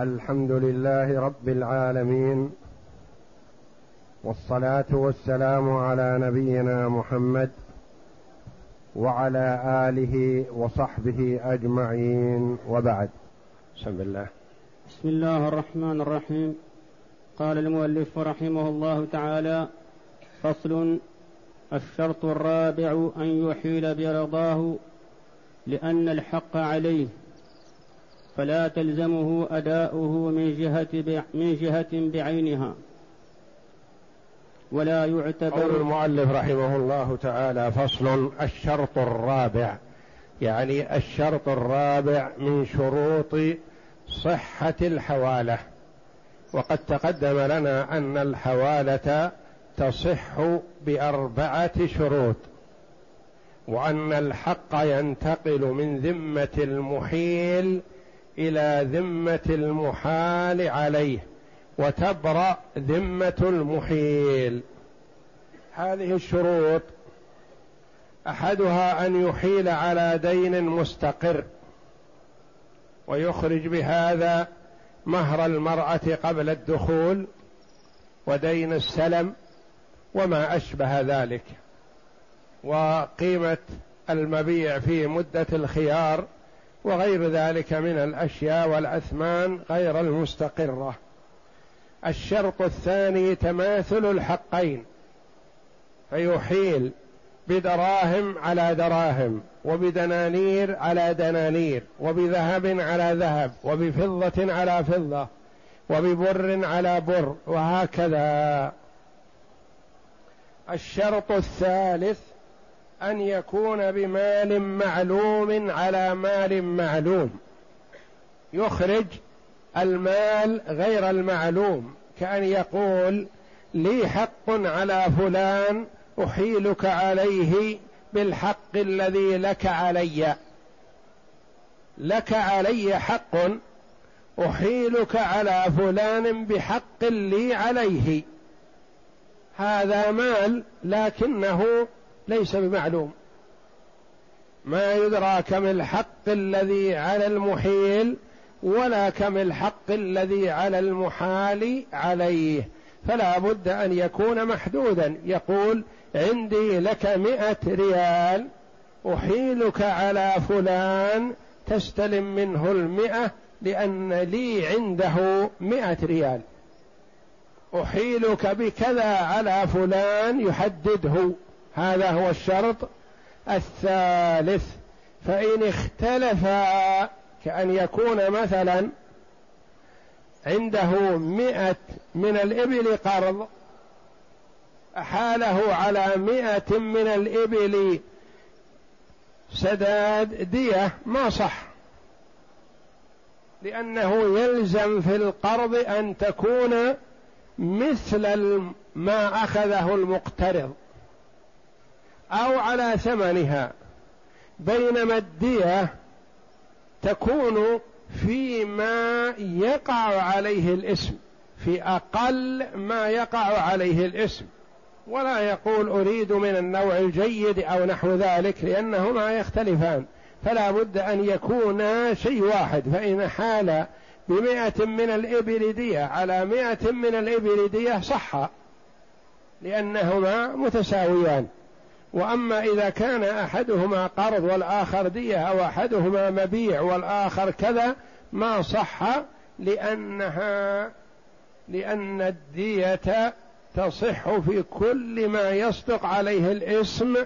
الحمد لله رب العالمين والصلاة والسلام على نبينا محمد وعلى آله وصحبه أجمعين وبعد. بسم الله. بسم الله الرحمن الرحيم. قال المؤلف رحمه الله تعالى فصل الشرط الرابع أن يحيل برضاه لأن الحق عليه. فلا تلزمه أداؤه من جهة من جهة بعينها. ولا يعتبر قول المؤلف رحمه الله تعالى فصل الشرط الرابع. يعني الشرط الرابع من شروط صحة الحوالة. وقد تقدم لنا أن الحوالة تصح بأربعة شروط وأن الحق ينتقل من ذمة المحيل إلى ذمة المحال عليه وتبرأ ذمة المحيل. هذه الشروط أحدها أن يحيل على دين مستقر ويخرج بهذا مهر المرأة قبل الدخول ودين السلم وما أشبه ذلك. وقيمة المبيع في مدة الخيار وغير ذلك من الأشياء والأثمان غير المستقرة. الشرط الثاني تماثل الحقين فيحيل بدراهم على دراهم وبدنانير على دنانير وبذهب على ذهب وبفضة على فضة وببر على بر وهكذا. الشرط الثالث أن يكون بمال معلوم على مال معلوم. يخرج المال غير المعلوم كأن يقول لي حق على فلان أحيلك عليه بالحق الذي لك علي. لك علي حق أحيلك على فلان بحق لي عليه. هذا مال لكنه ليس بمعلوم. ما يدرى كم الحق الذي على المحيل ولا كم الحق الذي على المحال عليه. فلا بد أن يكون محدودا. يقول عندي لك مئة ريال أحيلك على فلان تستلم منه المئة لأن لي عنده مئة ريال. أحيلك بكذا على فلان يحدده. هذا هو الشرط الثالث. فإن اختلفا كأن يكون مثلا عنده مئة من الإبل قرض أحاله على مئة من الإبل سداد دية ما صح. لأنه يلزم في القرض أن تكون مثل ما أخذه المقترض. أو على ثمنها. بينما الدية تكون فيما يقع عليه الاسم في أقل ما يقع عليه الاسم. ولا يقول أريد من النوع الجيد أو نحو ذلك لأنهما يختلفان. فلا بد أن يكونا شيء واحد. فإن حال بمائة من الإبل دية على مائة من الإبل دية صح لأنهما متساويان. وأما إذا كان أحدهما قرض والآخر دية أو أحدهما مبيع والآخر كذا ما صح لانها لأن الدية تصح في كل ما يصدق عليه الاسم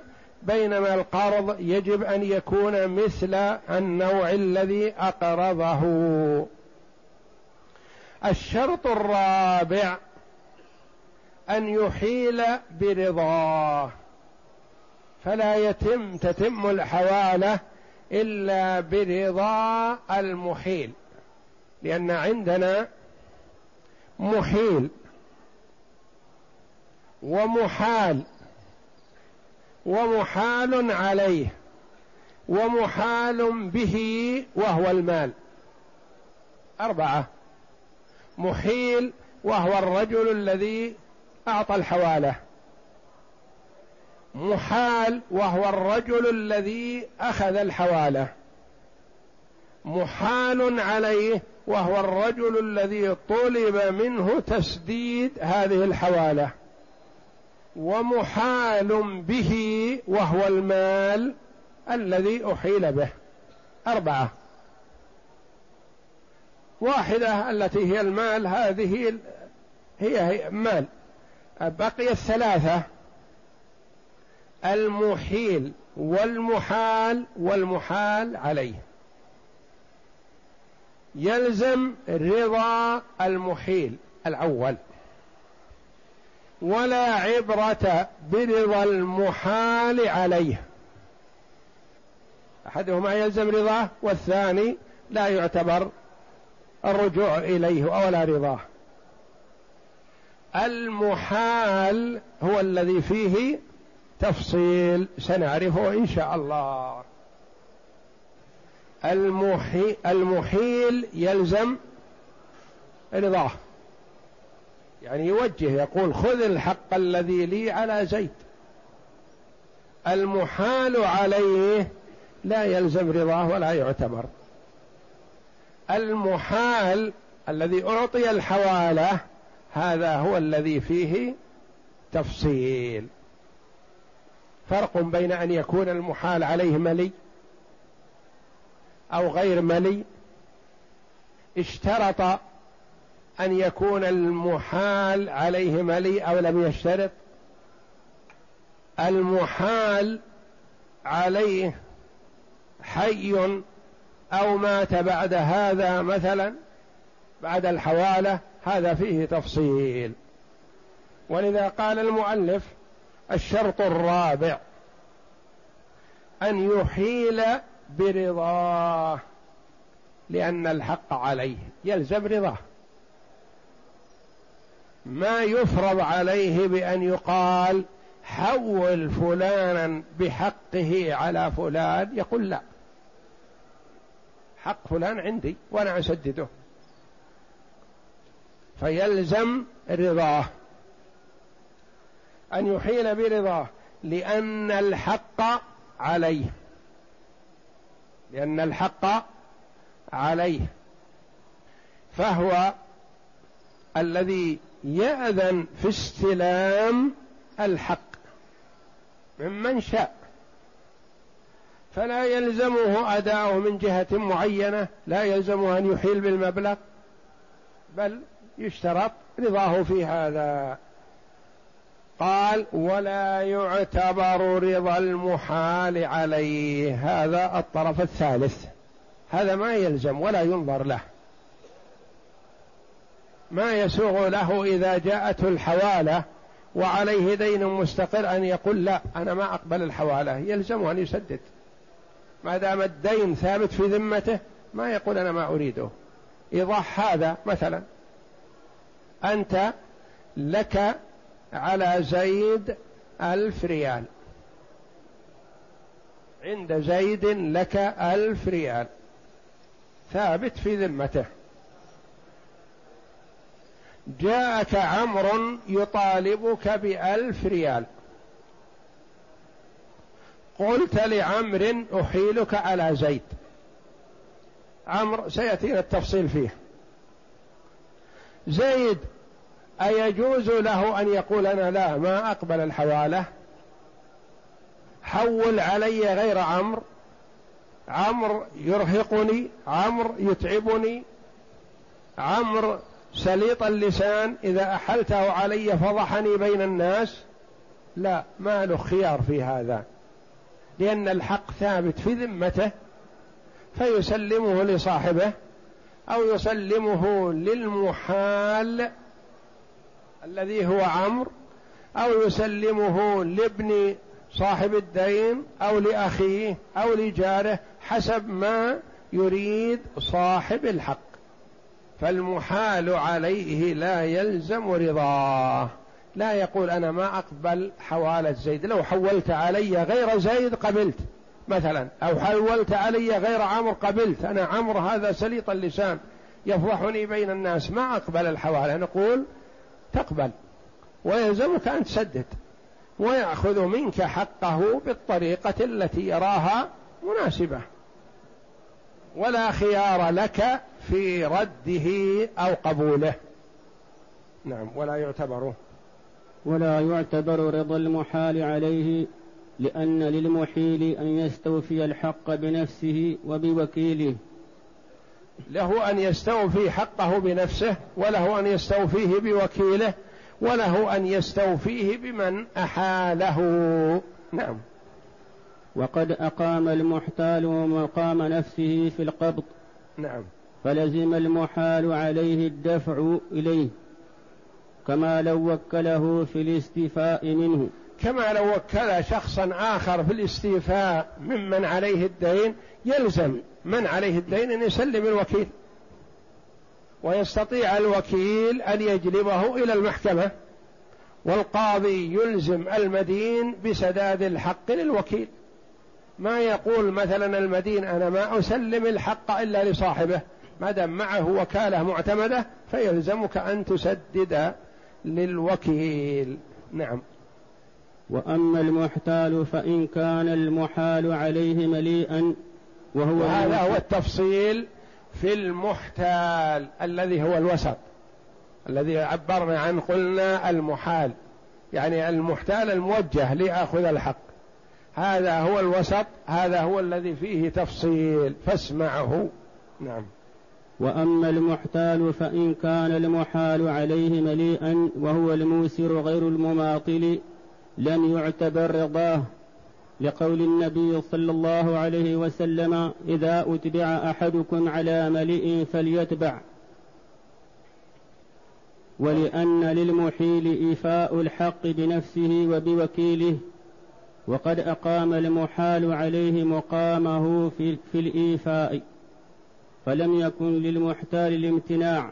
بينما القرض يجب أن يكون مثل النوع الذي أقرضه. الشرط الرابع أن يحيل برضاه. فلا يتم تتم الحواله إلا برضا المحيل. لأن عندنا محيل ومحال ومحال عليه ومحال به وهو المال. أربعة. محيل وهو الرجل الذي أعطى الحوالة. محال وهو الرجل الذي أخذ الحوالة. محال عليه وهو الرجل الذي طلب منه تسديد هذه الحوالة. ومحال به وهو المال الذي أحيل به. أربعة. واحدة التي هي المال هذه هي, هي مال. بقي الثلاثة. المحيل والمحال والمحال عليه. يلزم رضا المحيل الأول ولا عبرة برضا المحال عليه. أحدهما يلزم رضاه والثاني لا يعتبر الرجوع إليه ولا رضاه. المحال هو الذي فيه تفصيل سنعرفه إن شاء الله. المحي المحيل يلزم رضاه يعني يوجه يقول خذ الحق الذي لي على زيد المحال عليه لا يلزم رضاه ولا يعتبر المحال الذي أعطي الحوالة هذا هو الذي فيه تفصيل. فرق بين أن يكون المحال عليه ملي أو غير ملي. اشترط أن يكون المحال عليه ملي أو لم يشترط. المحال عليه حي أو مات بعد هذا مثلا بعد الحوالة هذا فيه تفصيل. ولذا قال المؤلف الشرط الرابع أن يحيل برضاه لأن الحق عليه يلزم رضاه. ما يفرض عليه بأن يقال حول فلانا بحقه على فلان يقول لا. حق فلان عندي وأنا أسدده. فيلزم رضاه. أن يحيل برضاه لأن الحق عليه. لأن الحق عليه. فهو الذي يأذن في استلام الحق ممن شاء. فلا يلزمه أداؤه من جهة معينة لا يلزمه أن يحيل بالمبلغ بل يشترط رضاه في هذا. قال ولا يعتبر رضا المحال عليه. هذا الطرف الثالث. هذا ما يلزم ولا ينظر له. ما يسوغ له إذا جاءته الحوالة وعليه دين مستقر أن يقول لا أنا ما أقبل الحوالة. يلزمه أن يسدد. ما دام الدين ثابت في ذمته ما يقول أنا ما أريده. إيضاح هذا مثلا. أنت لك على زيد ألف ريال. عند زيد لك ألف ريال. ثابت في ذمته. جاءك عمر يطالبك بألف ريال. قلت لعمر أحيلك على زيد. عمر سيأتينا التفصيل فيه. زيد أيجوز له أن يقول أنا لا ما أقبل الحوالة. حول علي غير عمرو. عمرو يرهقني عمرو يتعبني. عمرو سليط اللسان إذا أحلته علي فضحني بين الناس. لا ما له خيار في هذا. لأن الحق ثابت في ذمته فيسلمه لصاحبه أو يسلمه للمحال. الذي هو عمرو أو يسلمه لابن صاحب الدين أو لأخيه أو لجاره حسب ما يريد صاحب الحق. فالمحال عليه لا يلزم رضاه. لا يقول أنا ما أقبل حوالة زيد. لو حولت علي غير زيد قبلت مثلا. أو حولت علي غير عمرو قبلت. أنا عمرو هذا سليط اللسان يفضحني بين الناس. ما أقبل الحوالة. نقول تقبل ويلزمك أن تسدد ويأخذ منك حقه بالطريقة التي يراها مناسبة. ولا خيار لك في رده أو قبوله. نعم ولا يعتبر. ولا يعتبر رضا المحال عليه لأن للمحيل أن يستوفي الحق بنفسه وبوكيله. له أن يستوفي حقه بنفسه وله أن يستوفيه بوكيله وله أن يستوفيه بمن أحاله. نعم. وقد أقام المحتال مقام نفسه في القبض. نعم. فلزم المحال عليه الدفع إليه كما لو وكله في الاستيفاء منه. كما لو وكل شخصا آخر في الاستيفاء ممن عليه الدين يلزم من عليه الدين أن يسلم الوكيل ويستطيع الوكيل أن يجلبه إلى المحكمة والقاضي يلزم المدين بسداد الحق للوكيل. ما يقول مثلا المدين أنا ما أسلم الحق إلا لصاحبه ما دام معه وكالة معتمدة فيلزمك أن تسدد للوكيل. نعم. وأما المحتال فإن كان المحال عليه مليئا وهو هذا هو التفصيل في المحتال الذي هو الوسط الذي عبرنا عنه قلنا المحال يعني المحتال الموجه ليأخذ الحق. هذا هو الوسط هذا هو الذي فيه تفصيل فاسمعه. نعم. وأما المحتال فإن كان المحال عليه مليئا وهو الموسر غير المماطل لم يعتبر رضاه. لقول النبي صلى الله عليه وسلم إذا أتبع أحدكم على ملئ فليتبع. ولأن للمحيل إيفاء الحق بنفسه وبوكيله وقد أقام المحال عليه مقامه في, في الإيفاء فلم يكن للمحتال الامتناع.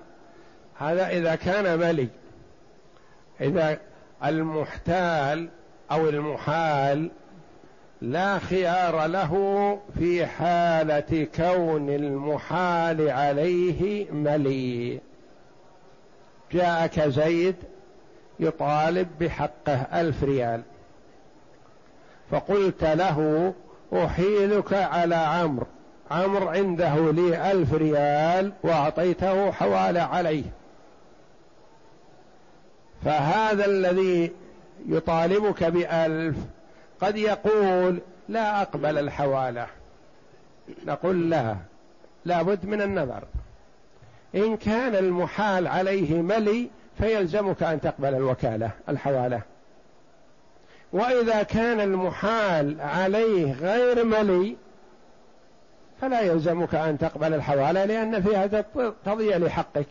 هذا إذا كان ملي إذا المحتال أو المحال لا خيار له في حالة كون المحال عليه ملي جاءك زيد يطالب بحقه ألف ريال. فقلت له أحيلك على عمرو. عمرو عنده لي ألف ريال وأعطيته حوالة عليه. فهذا الذي يطالبك بألف قد يقول لا أقبل الحوالة. نقول لا لابد من النظر. إن كان المحال عليه ملي فيلزمك أن تقبل الوكالة الحوالة. وإذا كان المحال عليه غير ملي فلا يلزمك أن تقبل الحوالة لأن فيها تضيع لحقك.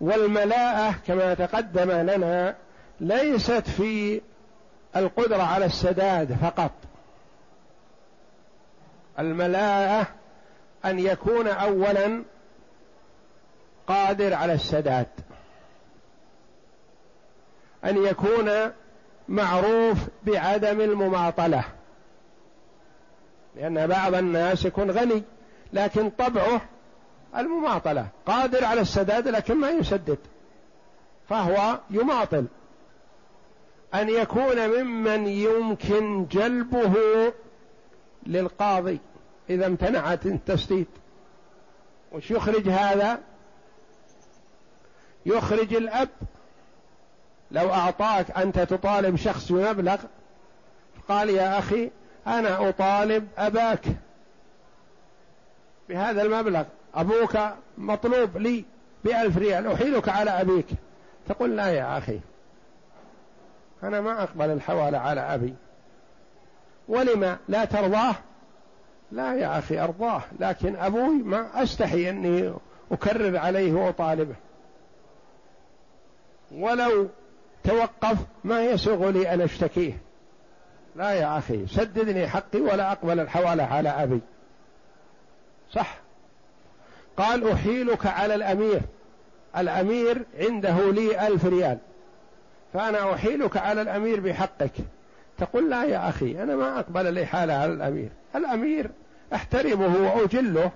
والملاءة كما تقدم لنا ليست في القدرة على السداد فقط. الملاءة أن يكون أولا قادر على السداد. أن يكون معروف بعدم المماطلة. لأن بعض الناس يكون غني لكن طبعه المماطلة. قادر على السداد لكن ما يسدد. فهو يماطل. أن يكون ممن يمكن جلبه للقاضي. إذا امتنعت التسديد. وش يخرج هذا؟ يخرج الأب. لو أعطاك أنت تطالب شخص بمبلغ قال يا أخي أنا أطالب أباك بهذا المبلغ. أبوك مطلوب لي بألف ريال أحيلك على أبيك. تقول لا يا أخي. أنا ما أقبل الحوالة على أبي. ولما لا ترضاه؟ لا يا أخي أرضاه. لكن أبوي ما أستحي أني أكرر عليه وأطالبه. ولو توقف ما يسوغ لي أن أشتكيه. لا يا أخي سددني حقي ولا أقبل الحوالة على أبي. صح. قال أحيلك على الأمير. الأمير عنده لي ألف ريال. فأنا أحيلك على الأمير بحقك. تقول لا يا أخي أنا ما أقبل الإحالة على الأمير. الأمير أحترمه وأجله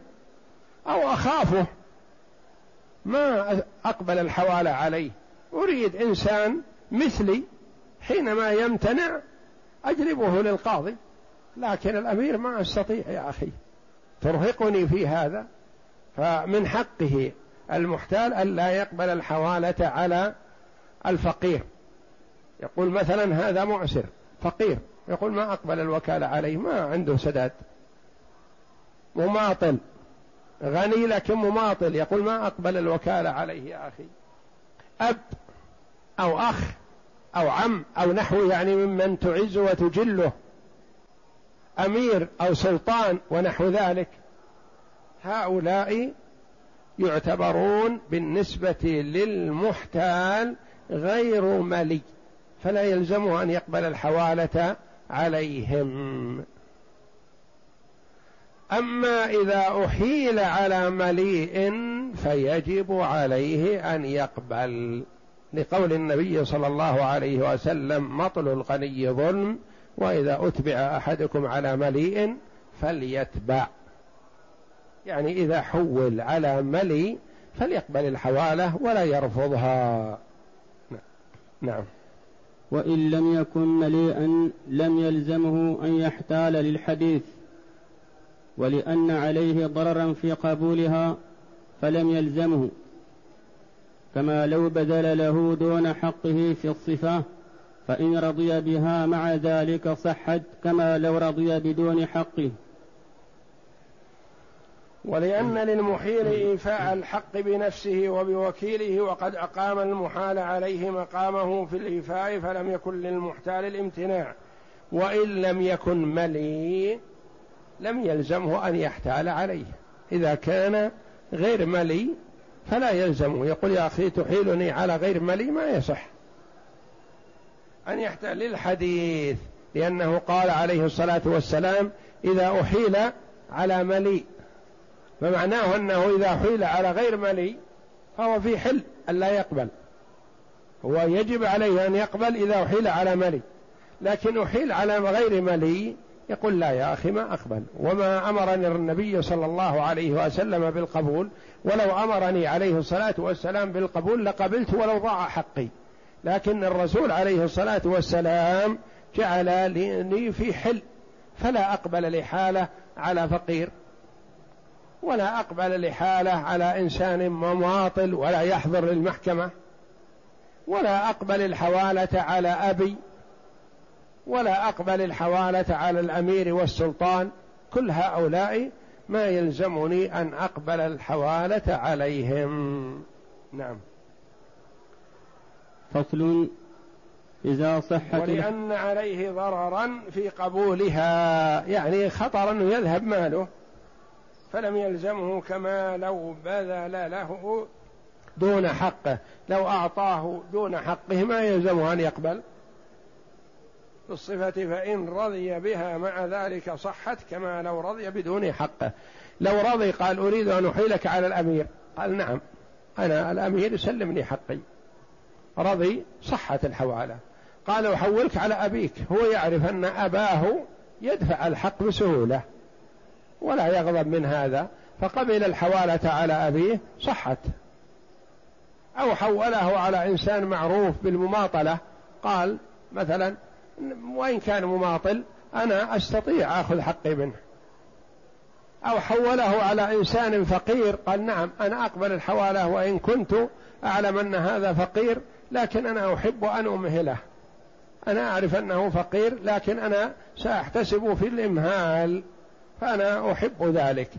أو أخافه. ما أقبل الحوالة عليه. أريد إنسان مثلي حينما يمتنع أجلبه للقاضي. لكن الأمير ما أستطيع يا أخي. ترهقني في هذا. فمن حقه المحتال ألا يقبل الحوالة على الفقير. يقول مثلا هذا معسر فقير يقول ما أقبل الوكالة عليه ما عنده سداد. مماطل غني لكن مماطل يقول ما أقبل الوكالة عليه يا أخي. أب أو أخ أو عم أو نحو يعني ممن تعز وتجله. أمير أو سلطان ونحو ذلك. هؤلاء يعتبرون بالنسبة للمحتال غير ملي. فلا يلزمه أن يقبل الحوالة عليهم. أما إذا أحيل على مليء فيجب عليه أن يقبل لقول النبي صلى الله عليه وسلم مطل الغني ظلم وإذا أتبع أحدكم على مليء فليتبع. يعني إذا حول على ملي فليقبل الحوالة ولا يرفضها. نعم. وإن لم يكن مليئا لم يلزمه أن يحتال للحديث ولأن عليه ضررا في قبولها فلم يلزمه. كما لو بذل له دون حقه في الصفة فإن رضي بها مع ذلك صحت كما لو رضي بدون حقه. ولأن للمحيل إيفاء الحق بنفسه وبوكيله وقد أقام المحال عليه مقامه في الإيفاء فلم يكن للمحتال الامتناع. وإن لم يكن ملي لم يلزمه أن يحتال عليه. إذا كان غير ملي فلا يلزمه. يقول يا أخي تحيلني على غير ملي ما يصح. أن يحتال للحديث لأنه قال عليه الصلاة والسلام إذا أحيل على ملي فمعناه أنه إذا حيل على غير ملي فهو في حل ألا يقبل. هو يجب عليه أن يقبل إذا أحيل على ملي لكن أحيل على غير ملي يقول لا يا أخي ما أقبل. وما أمرني النبي صلى الله عليه وسلم بالقبول. ولو أمرني عليه الصلاة والسلام بالقبول لقبلت ولو ضاع حقي. لكن الرسول عليه الصلاة والسلام جعل لي في حل. فلا أقبل لحالة على فقير. ولا أقبل لحالة على إنسان مماطل ولا يحضر للمحكمة ولا أقبل الحوالة على أبي ولا أقبل الحوالة على الأمير والسلطان. كل هؤلاء ما يلزمني أن أقبل الحوالة عليهم. نعم. فصل إذا صحت ولأن عليه ضررا في قبولها يعني خطر أنه يذهب ماله. فلم يلزمه كما لو بذل له دون حقه لو أعطاه دون حقه ما يلزمه أن يقبل. بالصفة فإن رضي بها مع ذلك صحت كما لو رضي بدون حقه. لو رضي قال أريد أن أحيلك على الأمير. قال نعم أنا الأمير سلمني حقي. رضي صحت الحوالة. قال أحولك على أبيك. هو يعرف أن أباه يدفع الحق بسهولة. ولا يغضب من هذا. فقبل الحوالة على أبيه صحت. أو حوله على إنسان معروف بالمماطلة. قال مثلا وإن كان مماطل أنا أستطيع أخذ حقي منه. أو حوله على إنسان فقير قال نعم أنا أقبل الحوالة وإن كنت أعلم أن هذا فقير لكن أنا أحب أن أمهله. أنا أعرف أنه فقير لكن أنا سأحتسب في الإمهال. فأنا أحب ذلك.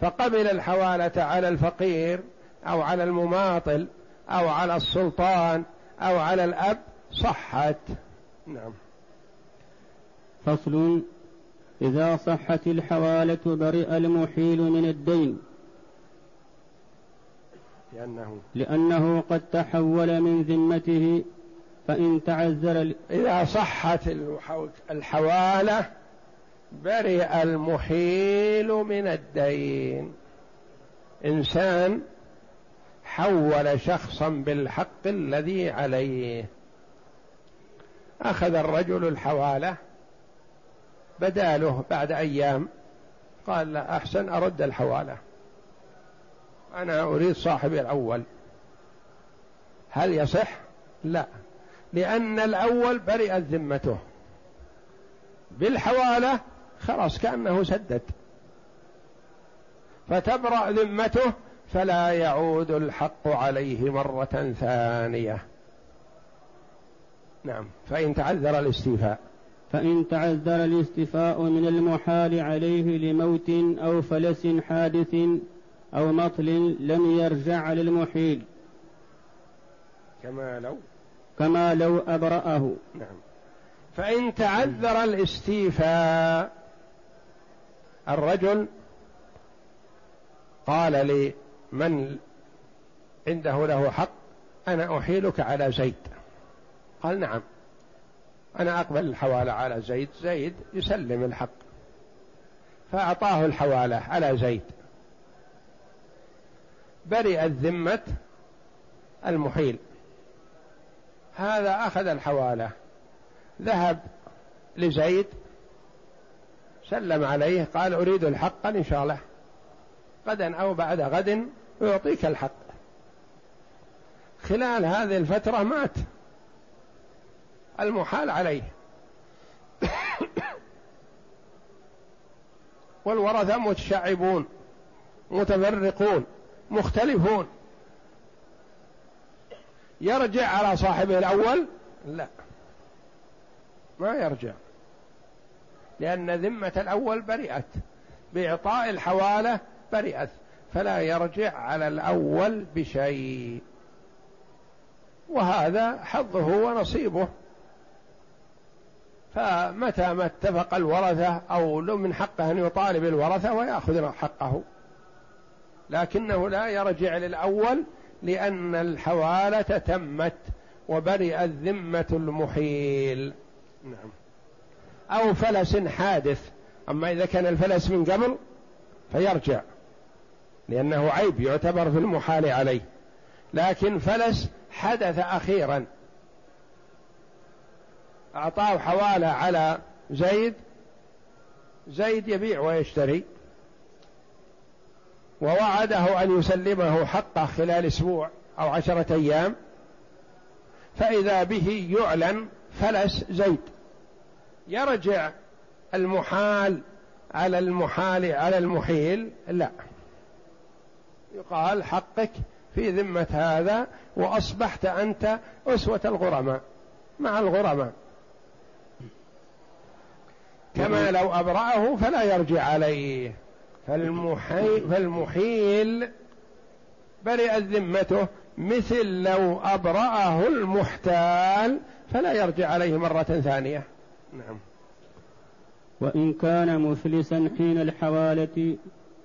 فقبل الحوالة على الفقير أو على المماطل أو على السلطان أو على الأب صحت. نعم. فصل. إذا صحت الحوالة برئ المحيل من الدين. لأنه لأنه قد تحول من ذمته فإن تعذر إذا صحت الحوالة برئ المحيل من الدين. إنسان حول شخصا بالحق الذي عليه. أخذ الرجل الحوالة بداله بعد أيام قال لا أحسن أرد الحوالة. أنا أريد صاحبي الأول. هل يصح؟ لا لأن الأول برئت ذمته. بالحوالة خلاص كأنه سدد. فتبرأ ذمته فلا يعود الحق عليه مرة ثانية. نعم فإن تعذر الاستيفاء. فإن تعذر الاستيفاء من المحال عليه لموت أو فلس حادث أو مطل لم يرجع على المحيل كما لو. كما لو أبرأه. نعم. فإن تعذر الاستيفاء الرجل قال لمن عنده له حق أنا أحيلك على زيد. قال نعم أنا أقبل الحوالة على زيد زيد يسلم الحق. فأعطاه الحوالة على زيد. برئت ذمة المحيل. هذا أخذ الحوالة ذهب لزيد سلم عليه قال أريد الحق إن شاء الله. غدا أو بعد غد يعطيك الحق. خلال هذه الفترة مات. المحال عليه. والورثة متشعبون متفرقون مختلفون. يرجع على صاحبه الأول؟ لا. ما يرجع. لأن ذمة الأول برئت. بإعطاء الحوالة برئت. فلا يرجع على الأول بشيء. وهذا حظه ونصيبه. فمتى ما اتفق الورثة أو لو من حقه أن يطالب الورثة ويأخذ حقه. لكنه لا يرجع للأول لأن الحوالة تمت وبرئت ذمة المحيل. نعم. أو فلس حادث. أما إذا كان الفلس من قبل فيرجع لأنه عيب يعتبر في المحال عليه. لكن فلس حدث أخيرا. أعطاه حوالة على زيد زيد يبيع ويشتري. ووعده أن يسلمه حقه خلال أسبوع أو عشرة أيام. فإذا به يعلن فلس زيد. يرجع المحال على المحال على المحيل؟ لا. يقال حقك في ذمة هذا وأصبحت أنت أسوة الغرماء مع الغرماء. كما لو أبرأه فلا يرجع عليه. فالمحيل, فالمحيل برئت ذمته مثل لو أبرأه المحتال فلا يرجع عليه مرة ثانية. نعم. وإن كان مفلسا حين الحوالة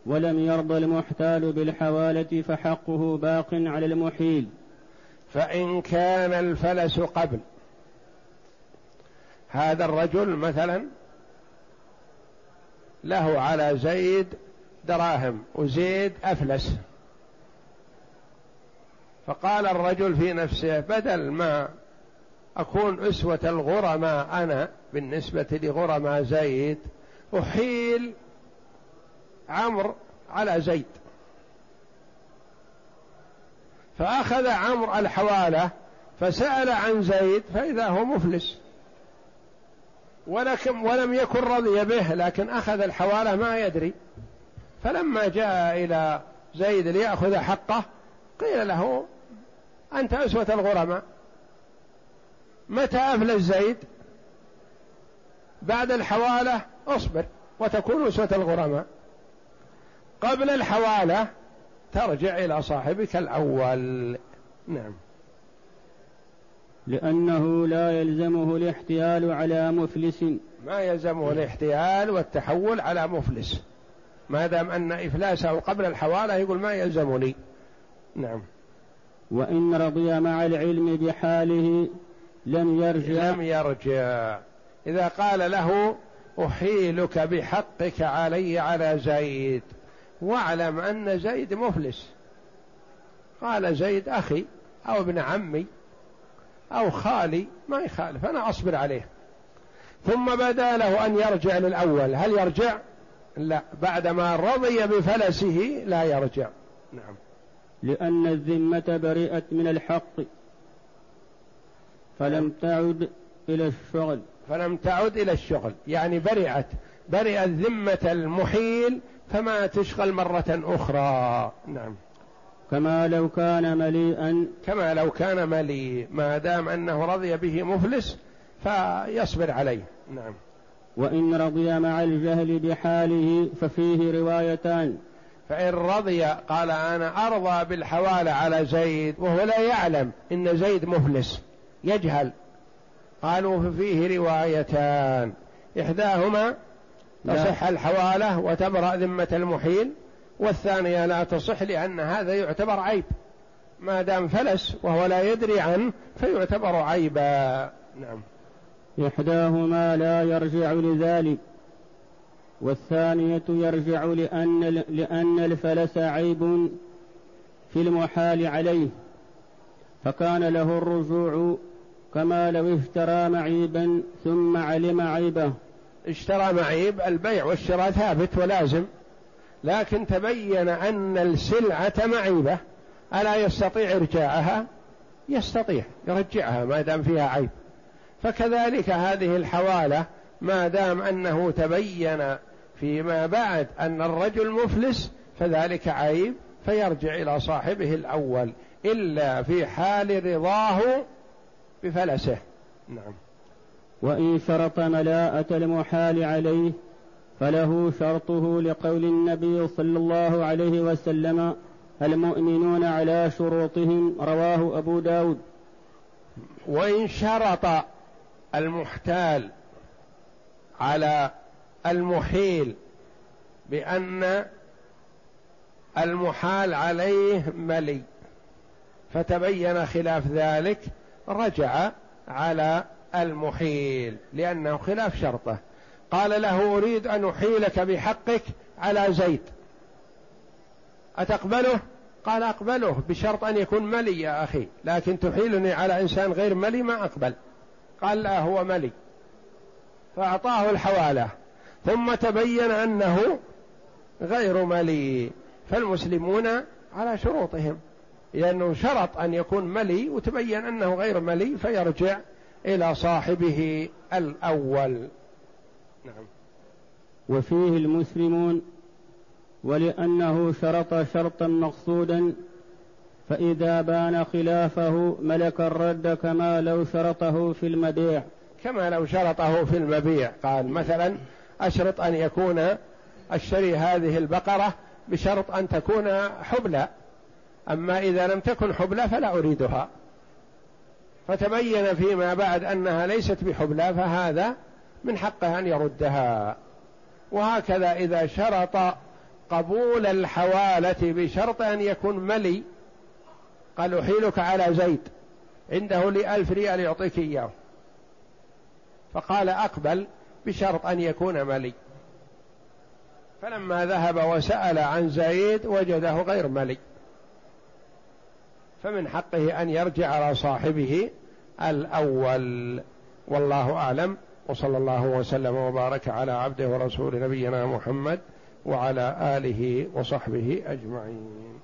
ولم يرضى المحتال بالحوالة فحقه باق على المحيل. فإن كان الفلس قبل. هذا الرجل مثلا له على زيد دراهم وزيد أفلس. فقال الرجل في نفسه بدل ما أكون أسوة الغرماء أنا بالنسبة لغرماء زيد أحيل عمرو على زيد. فأخذ عمرو الحوالة فسأل عن زيد فإذا هو مفلس. ولكن ولم يكن رضي به لكن أخذ الحوالة ما يدري. فلما جاء إلى زيد ليأخذ حقه قيل له أنت أسوة الغرماء. متى أفلس زيد؟ بعد الحوالة اصبر وتكون أسوة الغرماء. قبل الحوالة ترجع إلى صاحبك الأول. نعم. لأنه لا يلزمه الاحتيال على مفلس. ما يلزمه الاحتيال والتحول على مفلس. ما دام أن إفلاسه قبل الحوالة يقول ما يلزمني نعم. وإن رضي مع العلم بحاله لم يرجع. لم يرجع. إذا قال له أحيلك بحقك علي على زيد واعلم أن زيد مفلس. قال زيد أخي أو ابن عمي أو خالي ما يخالف أنا أصبر عليه. ثم بدا له أن يرجع للأول. هل يرجع؟ لا. بعدما رضي بفلسه لا يرجع. نعم. لأن الذمة برئت من الحق فلم تعد إلى الشغل. فلم تعد إلى الشغل. يعني برئت. برئت ذمة المحيل فما تشغل مرة أخرى. نعم. كما لو كان مليئا. كما لو كان مليء. ما دام أنه رضي به مفلس فيصبر عليه. نعم. وإن رضي مع الجهل بحاله ففيه روايتان. فإن رضي قال أنا أرضى بالحوالة على زيد وهو لا يعلم إن زيد مفلس. يجهل. قالوا ففيه روايتان. إحداهما تصح الحوالة وتبرأ ذمة المحيل والثانية لا تصح لأن هذا يعتبر عيب. ما دام فلس وهو لا يدري عنه فيعتبر عيبا. نعم. إحداهما لا يرجع لذلك والثانية يرجع لأن لأن الفلس عيب في المحال عليه فكان له الرجوع كما لو اشترى معيبا ثم علم عيبه. اشترى معيب البيع والشراء ثابت ولازم. لكن تبين أن السلعة معيبة ألا يستطيع إرجاعها؟ يستطيع يرجعها ما دام فيها عيب. فكذلك هذه الحوالة ما دام أنه تبين فيما بعد أن الرجل مفلس فذلك عيب فيرجع إلى صاحبه الأول. إلا في حال رضاه بفلسه. نعم. وإن شرط ملاءة المحال عليه فله شرطه لقول النبي صلى الله عليه وسلم المؤمنون على شروطهم رواه أبو داود. وإن شرط المحتال على المحيل بأن المحال عليه ملي فتبين خلاف ذلك رجع على المحيل لأنه خلاف شرطه. قال له أريد أن أحيلك بحقك على زيد. أتقبله؟ قال أقبله بشرط أن يكون ملي يا أخي. لكن تحيلني على إنسان غير ملي ما أقبل. قال لا هو ملي. فأعطاه الحوالة. ثم تبين أنه غير ملي. فالمسلمون على شروطهم. لأنه شرط أن يكون ملي وتبين أنه غير ملي فيرجع إلى صاحبه الأول. نعم. وفيه المسلمون ولأنه شرط شرطا مقصودا فإذا بان خلافه ملك الرد كما لو شرطه في المبيع. كما لو شرطه في المبيع. قال مثلا أشرط أن يكون أشتري هذه البقرة بشرط أن تكون حبلى. أما إذا لم تكن حبلى فلا أريدها. فتبين فيما بعد أنها ليست بحبلى فهذا من حقه أن يردها. وهكذا إذا شرط قبول الحوالة بشرط أن يكون ملي قال أحيلك على زيد عنده لي ريال يعطيك إياه. فقال أقبل بشرط أن يكون ملي. فلما ذهب وسأل عن زيد وجده غير ملي. فمن حقه أن يرجع على صاحبه الأول. والله أعلم. وصلى الله وسلم وبارك على عبده ورسول نبينا محمد وعلى آله وصحبه أجمعين.